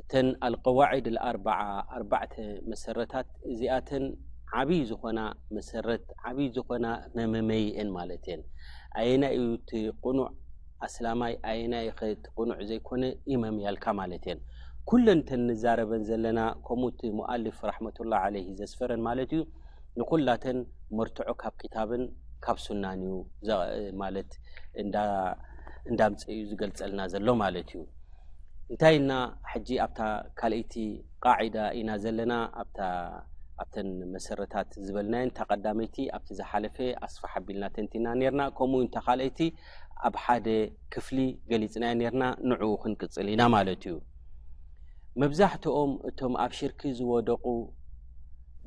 እተን ኣልቀዋዒድ ኣልኣርባዓ፣ ኣርባዕተ መሰረታት፣ እዚኣተን ዓብይ ዝኾና መሰረት፣ ዓብይ ዝኾና መመመይ እየን ማለት እየን። ኣየናይ እዩ እቲ ቅኑዕ ኣስላማይ፣ ኣየናይ ኸ እቲ ቅኑዕ ዘይኮነ ይመምያልካ ማለት እየን። ኩለን እተን ንዛረበን ዘለና ከምኡ እቲ ሙኣልፍ ራሕመቱላህ ዓለይሂ ዘስፈረን ማለት እዩ ንኹላተን መርትዖ ካብ ክታብን ካብ ሱናን እዩ ማለት እንዳ እንዳምፀ እዩ ዝገልፀልና ዘሎ ማለት እዩ። እንታይ እና ሕጂ ኣብታ ካልኣይቲ ቃዒዳ ኢና ዘለና ኣብታ ኣብተን መሰረታት ዝበልናየን እታ ቀዳመይቲ ኣብቲ ዝሓለፈ ኣስፋሕ ኣቢልና ተንቲና ነርና ከምኡ እታ ካልኣይቲ ኣብ ሓደ ክፍሊ ገሊፅናዮ ነርና ንዕኡ ክንቅፅል ኢና ማለት እዩ መብዛሕትኦም እቶም ኣብ ሽርኪ ዝወደቑ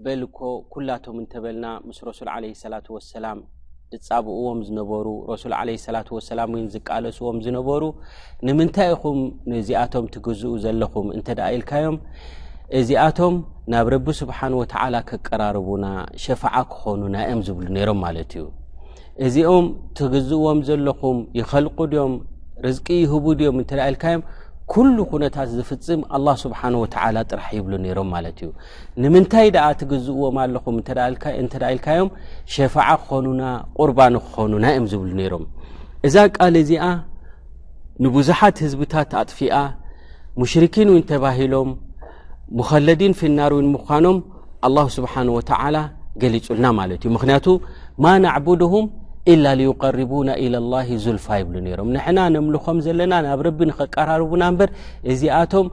በል እኮ ኩላቶም እንተበልና ምስ ረሱል ዓለይሂ ሰላቱ ወሰላም ዝጻብእዎም ዝነበሩ ረሱል ዓለይሂ ሰላቱ ወሰላም እውን ዝቃለስዎም ዝነበሩ ንምንታይ ኢኹም ንእዚኣቶም ትግዝኡ ዘለኹም እንተ ደኣ ኢልካዮም እዚኣቶም ናብ ረቢ ስብሓን ወተዓላ ከቀራርቡና ሸፋዓ ክኾኑና እዮም ዝብሉ ነይሮም ማለት እዩ እዚኦም ትግዝእዎም ዘለኹም ይኸልቁ ድዮም ርዝቂ ይህቡ ድዮም እንተ ኢልካዮም ኩሉ ኩነታት ዝፍፅም ኣላ ስብሓን ወተዓላ ጥራሕ ይብሉ ነይሮም ማለት እዩ ንምንታይ ደኣ ትግዝእዎም ኣለኹም እንተ ኢልካዮም ሸፋዓ ክኾኑና ቁርባን ክኾኑና እዮም ዝብሉ ነይሮም እዛ ቃል እዚኣ ንብዙሓት ህዝብታት ኣጥፊኣ ሙሽርኪን እውን ተባሂሎም ሙኸለዲን ፊናር ውን ምዃኖም ኣላሁ ስብሓን ወተዓላ ገሊጹልና ማለት እዩ ምክንያቱ ማ ናዕቡድሁም ኢላ ዩቀርቡና ኢላ ላ ዙልፋ ይብሉ ነይሮም ንሕና ነምልኾም ዘለና ናብ ረቢ ንኸቀራርቡና እምበር እዚኣቶም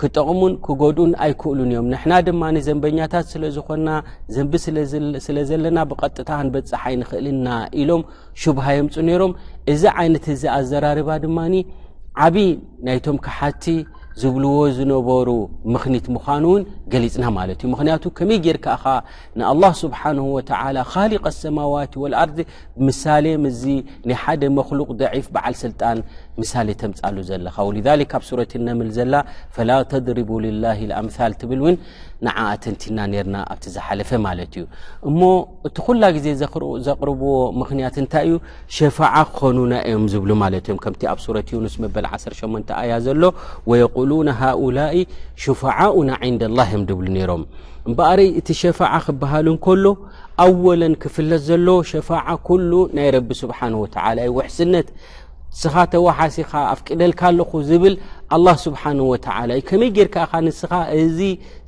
ክጠቕሙን ክጎድኡን ኣይክእሉን እዮም ንሕና ድማ ዘንበኛታት ስለ ዝኾና ዘንቢ ስለ ዘለና ብቐጥታ ክንበፅሕ ኣይንኽእልና ኢሎም ሹብሃ የምፁ ነይሮም እዚ ዓይነት እዚ ኣዘራርባ ድማ ዓብ ናይቶም ክሓቲ ዝብልዎ ዝነበሩ ምኽኒት ምዃኑ ውን ገሊፅና ማለት እዩ ምክንያቱ ከመይ ጌርካ ኻ ንኣላህ ስብሓን ወተላ ካሊቀ ሰማዋት ወልኣርድ ምሳሌ ምዚ ናይ ሓደ መክሉቅ ደዒፍ በዓል ስልጣን ምሳሌ ተምፃሉ ዘለካ ወልሊክ ኣብ ሱረት ነምል ዘላ ፈላ ተድሪቡ ልላ ኣምል ትብል እውን ንዓ ኣተንቲና ነርና ኣብቲ ዝሓለፈ ማለት እዩ እሞ እቲ ኩላ ግዜ ዘቅርብዎ ምክንያት እንታይ እዩ ሸፋዓ ክኾኑና እዮም ዝብሉ ማለት እዮም ከምቲ ኣብ ሱረት ዩኑስ መበል 18 ኣያ ዘሎ ወየቁሉና ሃኡላ ሽፋዓኡና ንዳ ላ እዮም ዝብሉ ነይሮም እምበኣረይ እቲ ሸፋዓ ክበሃል እንከሎ ኣወለን ክፍለጥ ዘለዎ ሸፋዓ ኩሉ ናይ ረቢ ስብሓን ወተላ ዩ ውሕስነት ንስኻ ተዋሓሲኻ ኣፍቅደልካ ኣለኹ ዝብል ኣላ ስብሓን ወተላ ዩ ከመይ ጌርካ ኢኻ ንስኻ እዚ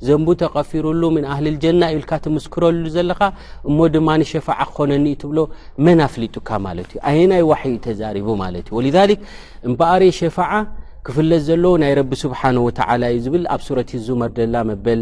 ዘንቡ ተቐፊሩሉ ምን ኣህልልጀና ዩ ኢልካ ትምስክረሉ ዘለኻ እሞ ድማ ንሸፋዓ ክኾነኒ ዩ ትብሎ መን ኣፍሊጡካ ማለት እዩ ኣየ ናይ ዋሕ ዩ ተዛሪቡ ማለት እዩ ወልሊክ እምበኣርየ ሸፋዓ ክፍለጥ ዘለዎ ናይ ረቢ ስብሓን ወተላ ዩ ዝብል ኣብ ሱረት ዙመር ደላ መበል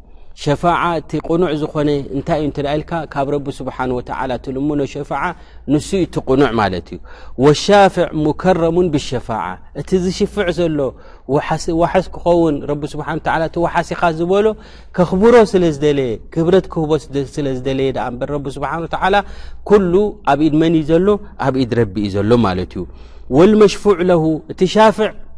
ሸፋዓ እቲ ቅኑዕ ዝኾነ እንታይ እዩ እንተደኣ ኢልካ ካብ ረቢ ስብሓን ወተዓላ ትልምኖ ሸፋዓ ንሱ እዩ እቲ ቅኑዕ ማለት እዩ ወሻፍዕ ሙከረሙን ብሸፋዓ እቲ ዝሽፍዕ ዘሎ ዋሕስ ክኸውን ረቢ ስብሓን ወተዓላ እቲ ዋሓሲኻ ዝበሎ ከኽብሮ ስለ ዝደለየ ክብረት ክህቦ ስለ ዝደለየ ደኣ እምበር ረቢ ስብሓን ወተዓላ ኩሉ ኣብ ኢድ መን እዩ ዘሎ ኣብ ኢድ ረቢ እዩ ዘሎ ማለት እዩ ወልመሽፉዕ ለሁ እቲ ሻፍዕ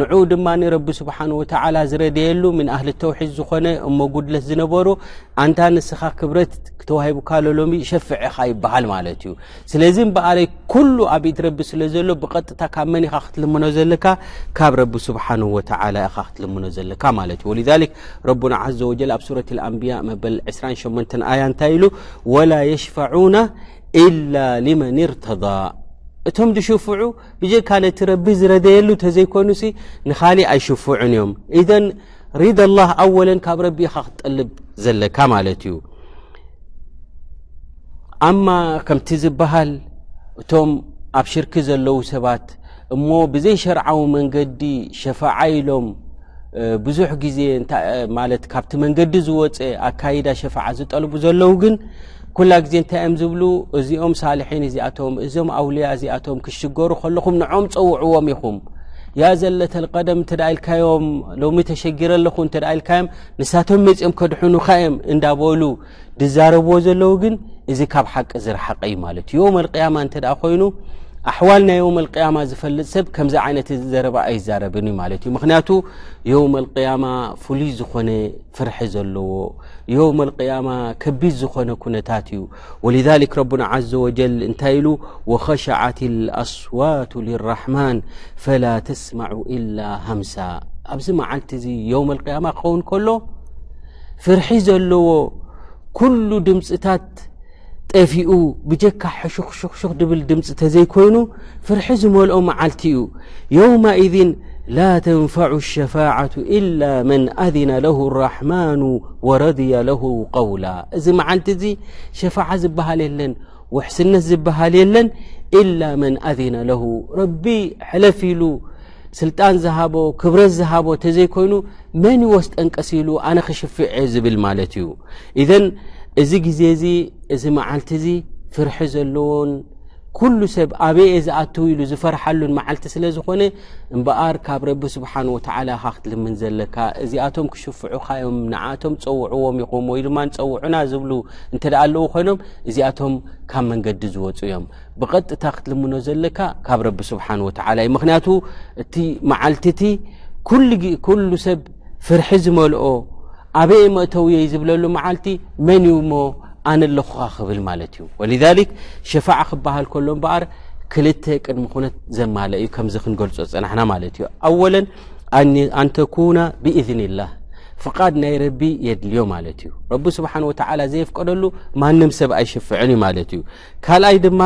ንዑኡ ድማ ረቢ ስብሓን ወተላ ዝረድየሉ ምን ኣህሊ ተውሒድ ዝኾነ እሞ ጉድለት ዝነበሩ ኣንታ ንስኻ ክብረት ተዋሂቡካ ሎሎሚ ሸፍዕ ኢኻ ይበሃል ማለት እዩ ስለዚ በኣረይ ኩሉ ኣብ ኢድ ረቢ ስለ ዘሎ ብቐጥታ ካብ መን ኢኻ ክትልምኖ ዘለካ ካብ ረቢ ስብሓን ወተላ ኢኻ ክትልምኖ ዘለካ ማለት እዩ ወልሊክ ረቡና ዘ ወጀል ኣብ ሱረት ኣንብያ መበል 28 ኣያ እንታይ ኢሉ ወላ የሽፋዑና ኢላ ልመን ርተض እቶም ድሽፍዑ ብጀካ ነቲ ረቢ ዝረደየሉ ተዘይኮኑሲ ንካሊእ ኣይሽፍዑን እዮም እዘን ሪዳ ላህ ኣወለን ካብ ረቢ ኢኻ ክትጠልብ ዘለካ ማለት እዩ ኣማ ከምቲ ዝበሃል እቶም ኣብ ሽርኪ ዘለዉ ሰባት እሞ ብዘይሸርዓዊ መንገዲ ሸፋዓ ኢሎም ብዙሕ ግዜ ማለት ካብቲ መንገዲ ዝወፀ ኣካይዳ ሸፋዓ ዝጠልቡ ዘለዉ ግን ኩላ ግዜ እንታይ እዮም ዝብሉ እዚኦም ሳልሒን እዚኣቶም እዞም ኣውልያ እዚኣቶም ክሽገሩ ከለኹም ንዖም ፀውዕዎም ኢኹም ያ ዘለተ ቀደም እተ ኢልካዮም ሎሚ ተሸጊረ ኣለኹ እተ ኢልካዮም ንሳቶም መፂኦም ከድሕኑካ እዮም እንዳበሉ ዝዛረብዎ ዘለዉ ግን እዚ ካብ ሓቂ ዝረሓቀ እዩ ማለት እዩ ዮም ኣልቅያማ እንተ ኮይኑ ኣሕዋል ናይ ዮም ኣልቅያማ ዝፈልጥ ሰብ ከምዚ ዓይነት እዚ ዘረባ ኣይዛረብን እዩ ማለት እዩ ምክንያቱ ዮም ኣልቅያማ ፍሉይ ዝኾነ ፍርሒ ዘለዎ ዮም ኣልቅያማ ከቢድ ዝኾነ ኩነታት እዩ ወልዛሊክ ረቡና ዓዘ ወጀል እንታይ ኢሉ ወኸሸዓት ኣስዋቱ ልራሕማን ፈላ ተስማዑ ኢላ ሃምሳ ኣብዚ መዓልቲ እዚ ዮም ኣልቅያማ ክኸውን ከሎ ፍርሒ ዘለዎ ኩሉ ድምፅታት ጠፊኡ ብጀካ ሕሹኽሹኽሹኽ ድብል ድምፂ ተዘይኮይኑ ፍርሒ ዝመልኦ መዓልቲ እዩ የውማኢዝን ላ ተንፈዑ ሸፋዓቱ ኢላ መን ኣዝነ ለሁ ራሕማኑ ወረድያ ለሁ ቀውላ እዚ መዓልቲ እዚ ሸፋዓ ዝበሃል የለን ውሕስነት ዝበሃል የለን ኢላ መን ኣዝነ ለሁ ረቢ ሕለፍ ኢሉ ስልጣን ዝሃቦ ክብረት ዝሃቦ እተዘይኮይኑ መን ዩ ወስጠንቀስ ኢሉ ኣነ ክሽፍዕ እየ ዝብል ማለት እዩ እዘን እዚ ግዜ እዚ እዚ መዓልቲ እዚ ፍርሒ ዘለዎን ኩሉ ሰብ ኣበየ ዝኣትው ኢሉ ዝፈርሓሉን መዓልቲ ስለ ዝኾነ እምበኣር ካብ ረቢ ስብሓን ወተዓላ ካ ክትልምን ዘለካ እዚኣቶም ክሽፍዑካ ዮም ንዓቶም ፀውዕዎም ይኹም ወይ ድማ ንፀውዑና ዝብሉ እንተ ኣለዉ ኮይኖም እዚኣቶም ካብ መንገዲ ዝወፁ እዮም ብቐጥታ ክትልምኖ ዘለካ ካብ ረቢ ስብሓን ወተላ እዩ ምክንያቱ እቲ መዓልቲ እቲ ኩሉ ሰብ ፍርሒ ዝመልኦ ኣበየ መእተው እየይ ዝብለሉ መዓልቲ መን እዩ እሞ ኣነ ኣለኹኻ ክብል ማለት እዩ ወልሊክ ሸፋዓ ክበሃል ከሎ በኣር ክልተ ቅድሚ ኩነት ዘማለ እዩ ከምዚ ክንገልፆ ዝፅናሕና ማለት እዩ ኣወለን ኣንተኩና ብእዝኒ ላህ ፍቃድ ናይ ረቢ የድልዮ ማለት እዩ ረቢ ስብሓን ወተላ ዘየፍቀደሉ ማንም ሰብ ኣይሽፍዕን እዩ ማለት እዩ ካልኣይ ድማ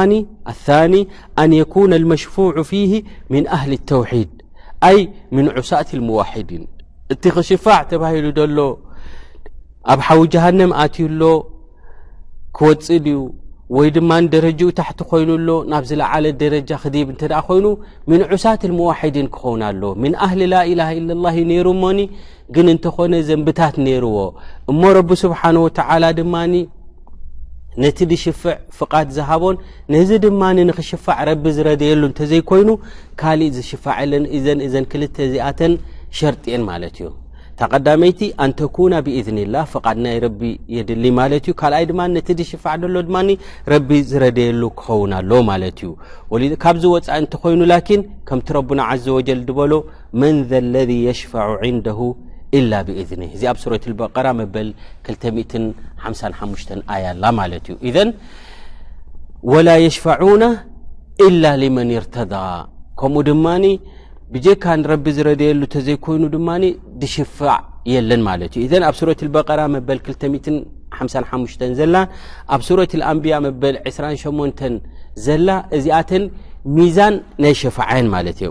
ኣኒ ኣን የኩነ ልመሽፉዑ ፊህ ምን ኣህሊ ተውሒድ ኣይ ምን ዑሳት ልሙዋሒዲን እቲ ክሽፋዕ ተባሂሉ ዘሎ ኣብ ሓዊ ጀሃንም ኣትዩ ኣሎ ክወፅእ ድዩ ወይ ድማ ደረጃኡ ታሕቲ ኮይኑ ኣሎ ናብ ዝለዓለ ደረጃ ክዲብ እተ ኮይኑ ምን ዑሳት ልሙዋሒዲን ክኸውን ኣሎ ምን ኣህሊ ላኢላ ኢለ ላ ዩ ነይሩ እሞኒ ግን እንተኾነ ዘንብታት ነይርዎ እሞ ረቢ ስብሓን ወተዓላ ድማ ነቲ ድሽፍዕ ፍቓድ ዝሃቦን ነዚ ድማ ንክሽፋዕ ረቢ ዝረድየሉ እንተዘይኮይኑ ካሊእ ዝሽፋዐለን እዘን እዘን ክልተ እዚኣተን ሸርጢ እየን ማለት እዩ እታ ቀዳመይቲ ኣንተኩና ብእዝኒላ ፍቓድ ናይ ረቢ የድሊ ማለት እዩ ካልኣይ ድማ ነቲ ድሽፋዕ ደሎ ድማ ረቢ ዝረድየሉ ክኸውን ኣሎ ማለት እዩ ካብዚ ወፃኢ እንተኮይኑ ላኪን ከምቲ ረቡና ዘ ወጀል ድበሎ መን ዘለዚ የሽፋዑ ዕንደሁ ኢላ ብእዝኒ እዚ ኣብ ሱረት ልበቀራ መበል 255 ኣያ ኣላ ማለት እዩ እዘን ወላ የሽፋዑና ኢላ ሊመን እርተዳ ከምኡ ድማ ብጀካ ንረቢ ዝረድየሉ እተዘይኮይኑ ድማ ዝሽፋዕ የለን ማለት እዩ እዘን ኣብ ሱረት በቀራ መበል 255 ዘላ ኣብ ሱረት ኣንብያ መበል 28 ዘላ እዚኣተን ሚዛን ናይ ሸፋዓ የን ማለት እዮ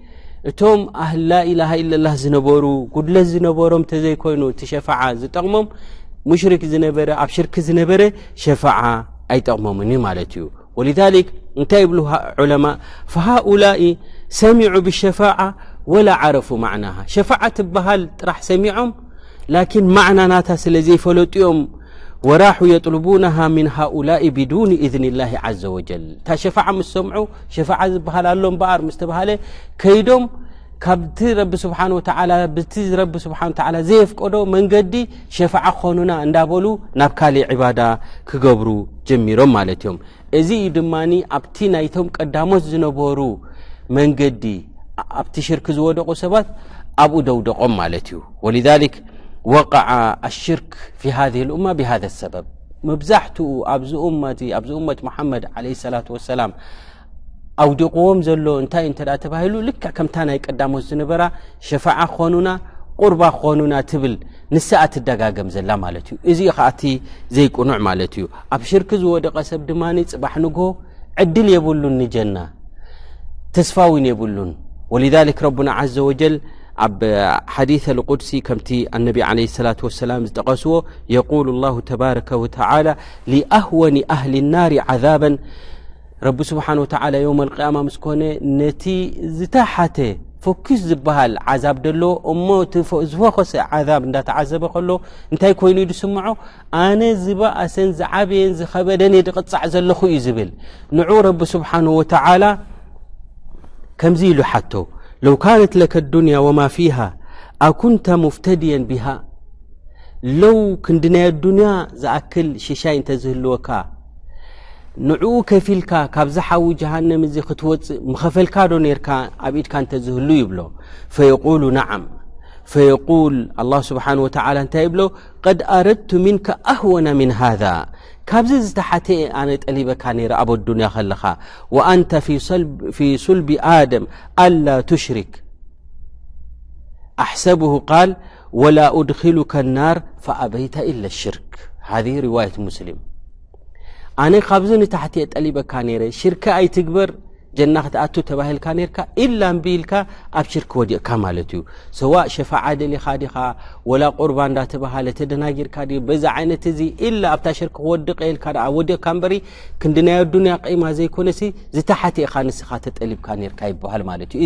እቶም ኣህል ላኢላሃ ኢለላህ ዝነበሩ ጉድለት ዝነበሮም ተዘይኮይኑ እቲ ሸፋዓ ዝጠቕሞም ሙሽሪክ ዝነበረ ኣብ ሽርክ ዝነበረ ሸፋዓ ኣይጠቕሞምን እዩ ማለት እዩ ወልሊክ እንታይ ይብሉ ዑለማ ፈሃኡላ ሰሚዑ ብሸፋዓ ወላ ዓረፉ ማዕናሃ ሸፋዓ ትበሃል ጥራሕ ሰሚዖም ላኪን ማዕና ናታ ስለ ዘይፈለጡዮም ወራሑ የጥልቡነሃ ምን ሃኡላኢ ብዱኒ እዝኒላሂ ዓዘ ወጀል እታ ሸፋዓ ምስ ሰምዑ ሸፋዓ ዝበሃል ኣሎ እምበኣር ምስ ተባሃለ ከይዶም ካብቲ ረቢ ስብሓን ወተዓላ ብቲ ረቢ ስብሓን ወተዓላ ዘየፍቀዶ መንገዲ ሸፋዓ ክኾኑና እንዳበሉ ናብ ካልእ ዕባዳ ክገብሩ ጀሚሮም ማለት እዮም እዚ እዩ ድማ ኣብቲ ናይቶም ቀዳሞት ዝነበሩ መንገዲ ኣብቲ ሽርክ ዝወደቑ ሰባት ኣብኡ ደውደቖም ማለት እዩ ወልሊክ ወቃዓ ኣሽርክ ፊ ሃ እማ ብሃ ሰበብ መብዛሕትኡ ኣብዚ እመቲ ኣብዚ እመት መሓመድ ዓለ ሰላት ወሰላም ኣውዲቕዎም ዘሎ እንታይ እዩ እንተኣ ተባሂሉ ልክዕ ከምታ ናይ ቀዳሞት ዝነበራ ሸፋዓ ክኾኑና ቁርባ ክኾኑና ትብል ንሳ እያ ትደጋገም ዘላ ማለት እዩ እዚ ኸዓ እቲ ዘይቅኑዕ ማለት እዩ ኣብ ሽርክ ዝወደቐ ሰብ ድማ ፅባሕ ንግሆ ዕድል የብሉን ንጀና ተስፋ እውን የብሉን ወልዛሊክ ረቡና ዓዘ ወጀል ኣብ ሓዲث ቁድሲ ከምቲ ኣነቢ ለ ሰላة ወሰላም ዝጠቐስዎ የقሉ ላሁ ተባረከ ወተላ ሊኣህወኒ ኣህሊ ናሪ ዓዛበን ረቢ ስብሓን ወተዓላ ዮም ኣልቅያማ ምስ ኮነ ነቲ ዝተሓተ ፈኪስ ዝበሃል ዓዛብ ደለዎ እሞ ዝፈኸሰ ዓዛብ እንዳተዓዘበ ከሎ እንታይ ኮይኑ ዩ ዝስምዖ ኣነ ዝበእሰን ዝዓበየን ዝኸበደን የ ድቕፃዕ ዘለኹ እዩ ዝብል ንዑ ረቢ ስብሓን ወተዓላ ከምዚ ኢሉ ሓቶ ለው ካነት ለከ ኣዱንያ ወማ ፊሃ ኣኩንተ ሙፍተድየን ብሃ ለው ክንዲ ናይ ኣዱንያ ዝኣክል ሽሻይ እንተዝህልወካ ንዕኡ ከፊልካ ካብዚ ሓዊ ጀሃነም እዚ ክትወፅእ ምኸፈልካ ዶ ነርካ ኣብ ኢድካ እንተዝህሉ ይብሎ ፈየቁሉ ነዓም ፈየቁል ኣላ ስብሓን ወተዓላ እንታይ ይብሎ ቀድ ኣረድቱ ምንከ ኣህወና ምን ሃዛ ካብዚ ዝተሓተ ኣነ ጠሊበካ ነይረ ኣብ ኣዱንያ ከለኻ ወኣንተ ፊ ሱልቢ ኣደም ኣላ ትሽሪክ ኣሕሰብሁ ቃል ወላኡድኪሉከ ናር ፈኣበይታ ኢለ ሽርክ ሃ ርዋየት ሙስሊም ኣነ ካብዚ ንታሕቲ እየ ጠሊበካ ነረ ሽርክ ኣይትግበር ጀና ክትኣቱ ተባሂልካ ነርካ ኢላ እምቢ ኢልካ ኣብ ሽርክ ወዲቕካ ማለት እዩ ሰዋእ ሸፋዓ ደሊኻ ዲኻ ወላ ቁርባ እንዳተባሃለ ተደናጊርካ ድ በዚ ዓይነት እዚ ኢላ ኣብታ ሽርክ ክወድቀ የልካ ኣ ወዲቕካ እበሪ ክንዲ ናይ ኣዱንያ ቀይማ ዘይኮነሲ ዝተሓትእኻ ንስኻ ተጠሊብካ ነርካ ይበሃል ማለት እዩ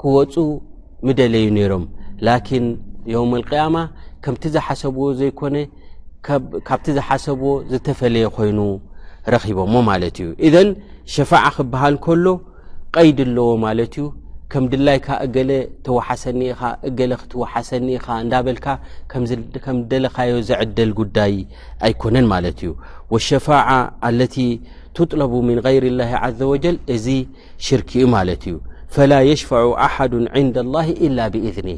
ክወፁ ምደለዩ ነይሮም ላኪን የውም ልቅያማ ከምቲ ዝሓሰብዎ ዘይኮነ ካብቲ ዝሓሰብዎ ዝተፈለየ ኮይኑ ረኺቦሞ ማለት እዩ እዘን ሸፋዓ ክበሃል ከሎ ቀይድ ኣለዎ ማለት እዩ ከም ድላይካ እገለ ተወሓሰኒ ኢኻ እገለ ክትወሓሰኒ ኢኻ እንዳበልካ ከም ደለኻዮ ዝዕደል ጉዳይ ኣይኮነን ማለት እዩ ወሸፋዓ ኣለቲ ትጥለቡ ምን غይር ላ ዘ ወጀል እዚ ሽርክ እዩ ማለት እዩ ፈላ የሽፈዑ ኣሓዱ ዕንዳ ላሂ ኢላ ብእዝኒ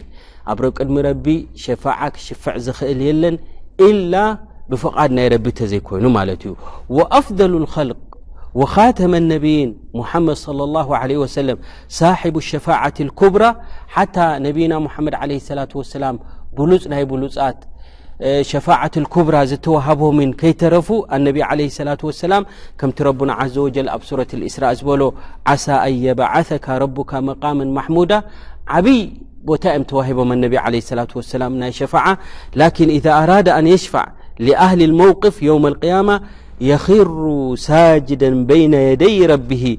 ኣብ ረ ቅድሚ ረቢ ሸፋዓ ክሽፍዕ ዝኽእል የለን ኢላ ብፍቓድ ናይ ረቢ እተዘይኮይኑ ማለት እዩ ወኣፍደሉ ልኸልቅ ወኻተመ ነብይን ሙሓመድ صለ ላሁ ለ ወሰለም ሳሒቡ ሸፋዓት ልኩብራ ሓታ ነብይና ሙሓመድ ዓለ ሰላት ወሰላም ብሉፅ ናይ ብሉፃት شفاعة الكبر زتوهبم كيتረف ان عليه اللة واسلم كمت ربن عز وجل ኣብ سورة الاسر ዝل عس أن يبعثك ربك مقاما ممو تم توهبم انبي عليه الصلاة واسلام ني شفاعة لكن اذا أراد أن يشفع لأهل الموقف يوم القيامة يخر ساجدا بين يدي ربه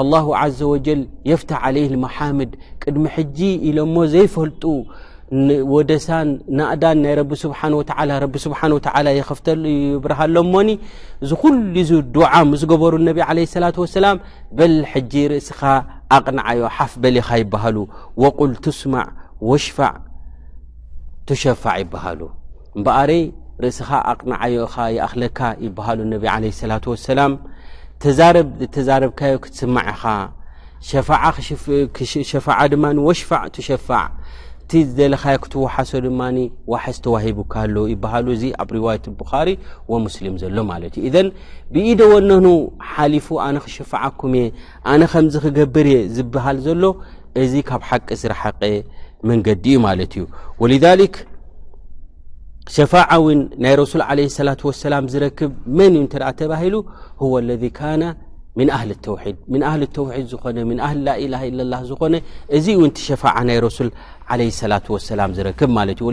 ኣላሁ ዓዘ ወጀል የፍትሕ ዓለይህ መሓምድ ቅድሚ ሕጂ ኢሎሞ ዘይፈልጡ ወደሳን ናእዳን ናይ ረቢ ስብሓን ወተዓላ ረቢ ስብሓን ወተዓላ የኸፍተሉ ይብርሃሎሞኒ እዚ ዅሉ እዚ ዱዓ ምስ ገበሩ ነቢ ዓለ ሰላት ወሰላም በል ሕጂ ርእስኻ ኣቕንዓዮ ሓፍ በሊኻ ይበሃሉ ወቁል ትስማዕ ወሽፋዕ ትሸፋዕ ይበሃሉ እምበኣረይ ርእስኻ ኣቕንዓዮ እኻ ይኣኽለካ ይበሃሉ ነቢ ዓለ ሰላት ወሰላም ተዛረብ እተዛረብካዮ ክትስማዕ ኢኻ ሸፋዓ ድማ ወሽፋዕ ትሸፋዕ እቲ ዝደለኻዮ ክትወሓሶ ድማ ዋሕስ ተዋሂቡካ ኣሎ ይበሃሉ እዚ ኣብ ርዋየት ቡኻሪ ወሙስሊም ዘሎ ማለት እዩ እዘን ብኢደ ወነኑ ሓሊፉ ኣነ ክሽፍዓኩም እየ ኣነ ከምዚ ክገብር እየ ዝበሃል ዘሎ እዚ ካብ ሓቂ ዝረሓቀ መንገዲ እዩ ማለት እዩ ወልሊክ ሸፋዓ እውን ናይ ረሱል ዓለ ሰላት ወሰላም ዝረክብ መን እዩ እንተ ተባሂሉ ህወ ለذ ካነ ምን ኣህሊ ተውሒድ ምን ኣህሊ ተውሒድ ዝኾነ ምን ኣህሊ ላኢላሃ ኢለላ ዝኾነ እዚ እውን ሸፋዓ ናይ ረሱል ዓለ ሰላት ወሰላም ዝረክብ ማለት እዩ ወ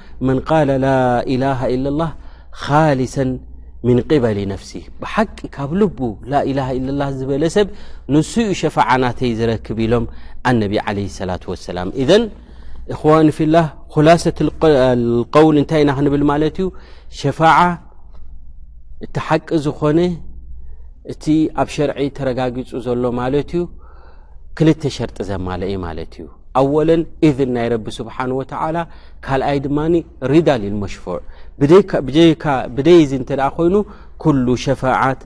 መን ቃለ ላኢላሃ ኢለላ ኻሊሰን ምን ቅበሊ ነፍሲ ብሓቂ ካብ ልቡ ላኢላሃ ኢለላ ዝበለ ሰብ ንሱ ዩ ሸፋዓ ናተይ ዝረክብ ኢሎም ኣነቢ ዓለ ሰላት ወሰላም እዘን እኽዋን ፊላ ኹላሰት ልቀውል እንታይ ኢና ክንብል ማለት እዩ ሸፋዓ እቲ ሓቂ ዝኾነ እቲ ኣብ ሸርዒ ተረጋጊፁ ዘሎ ማለት እዩ ክልተ ሸርጢ ዘማለኢ ማለት እዩ ኣወለን እዝን ናይ ረቢ ስብሓን ወተዓላ ካልኣይ ድማ ሪዳ ልልመሽፉዕ ብደይ እዚ እንተ ኮይኑ ኩሉ ሸፋዓት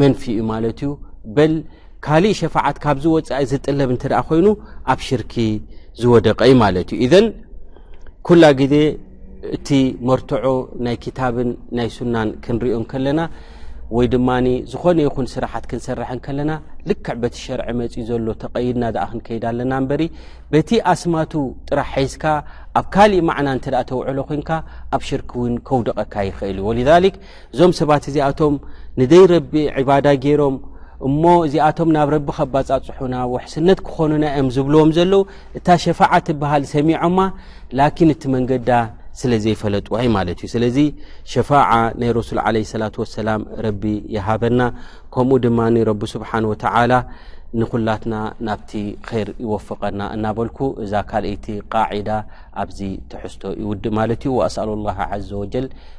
መንፊ እዩ ማለት እዩ በል ካልእ ሸፋዓት ካብዚ ወፃኢ ዝጥለብ እንተ ኮይኑ ኣብ ሽርኪ ዝወደቀ እዩ ማለት እዩ እዘን ኩላ ግዜ እቲ መርትዖ ናይ ክታብን ናይ ሱናን ክንሪኦ ከለና ወይ ድማ ዝኾነ ይኹን ስራሓት ክንሰርሐ ከለና ልክዕ በቲ ሸርዒ መፅኡ ዘሎ ተቀይድና ኣ ክንከይዳ ኣለና በሪ በቲ ኣስማቱ ጥራሕ ሒዝካ ኣብ ካሊእ ማዕና እተ ተውዕሎ ኮንካ ኣብ ሽርክ ውን ከውድቐካ ይኽእል እዩ እዞም ሰባት እዚኣቶም ንደይ ረቢ ዕባዳ ገይሮም እሞ እዚኣቶም ናብ ረቢ ከባጻጽሑና ውሕስነት ክኾኑና እዮም ዝብልዎም ዘለዉ እታ ሸፋዓ ትበሃል ሰሚዖማ ላኪን እቲ መንገዳ ስለ ዘይፈለጥዋ ዩ ማለት እዩ ስለዚ ሸፋዓ ናይ ረሱል ዓለ ሰላት ወሰላም ረቢ ይሃበና ከምኡ ድማ ረቢ ስብሓን ወተዓላ ንኹላትና ናብቲ ር ይወፍቐና እናበልኩ እዛ ካልይቲ ቃዒዳ ኣብዚ ትሕዝቶ ይውድእ ማለት እዩ ወኣስኣሉ ላ ዘ ወጀል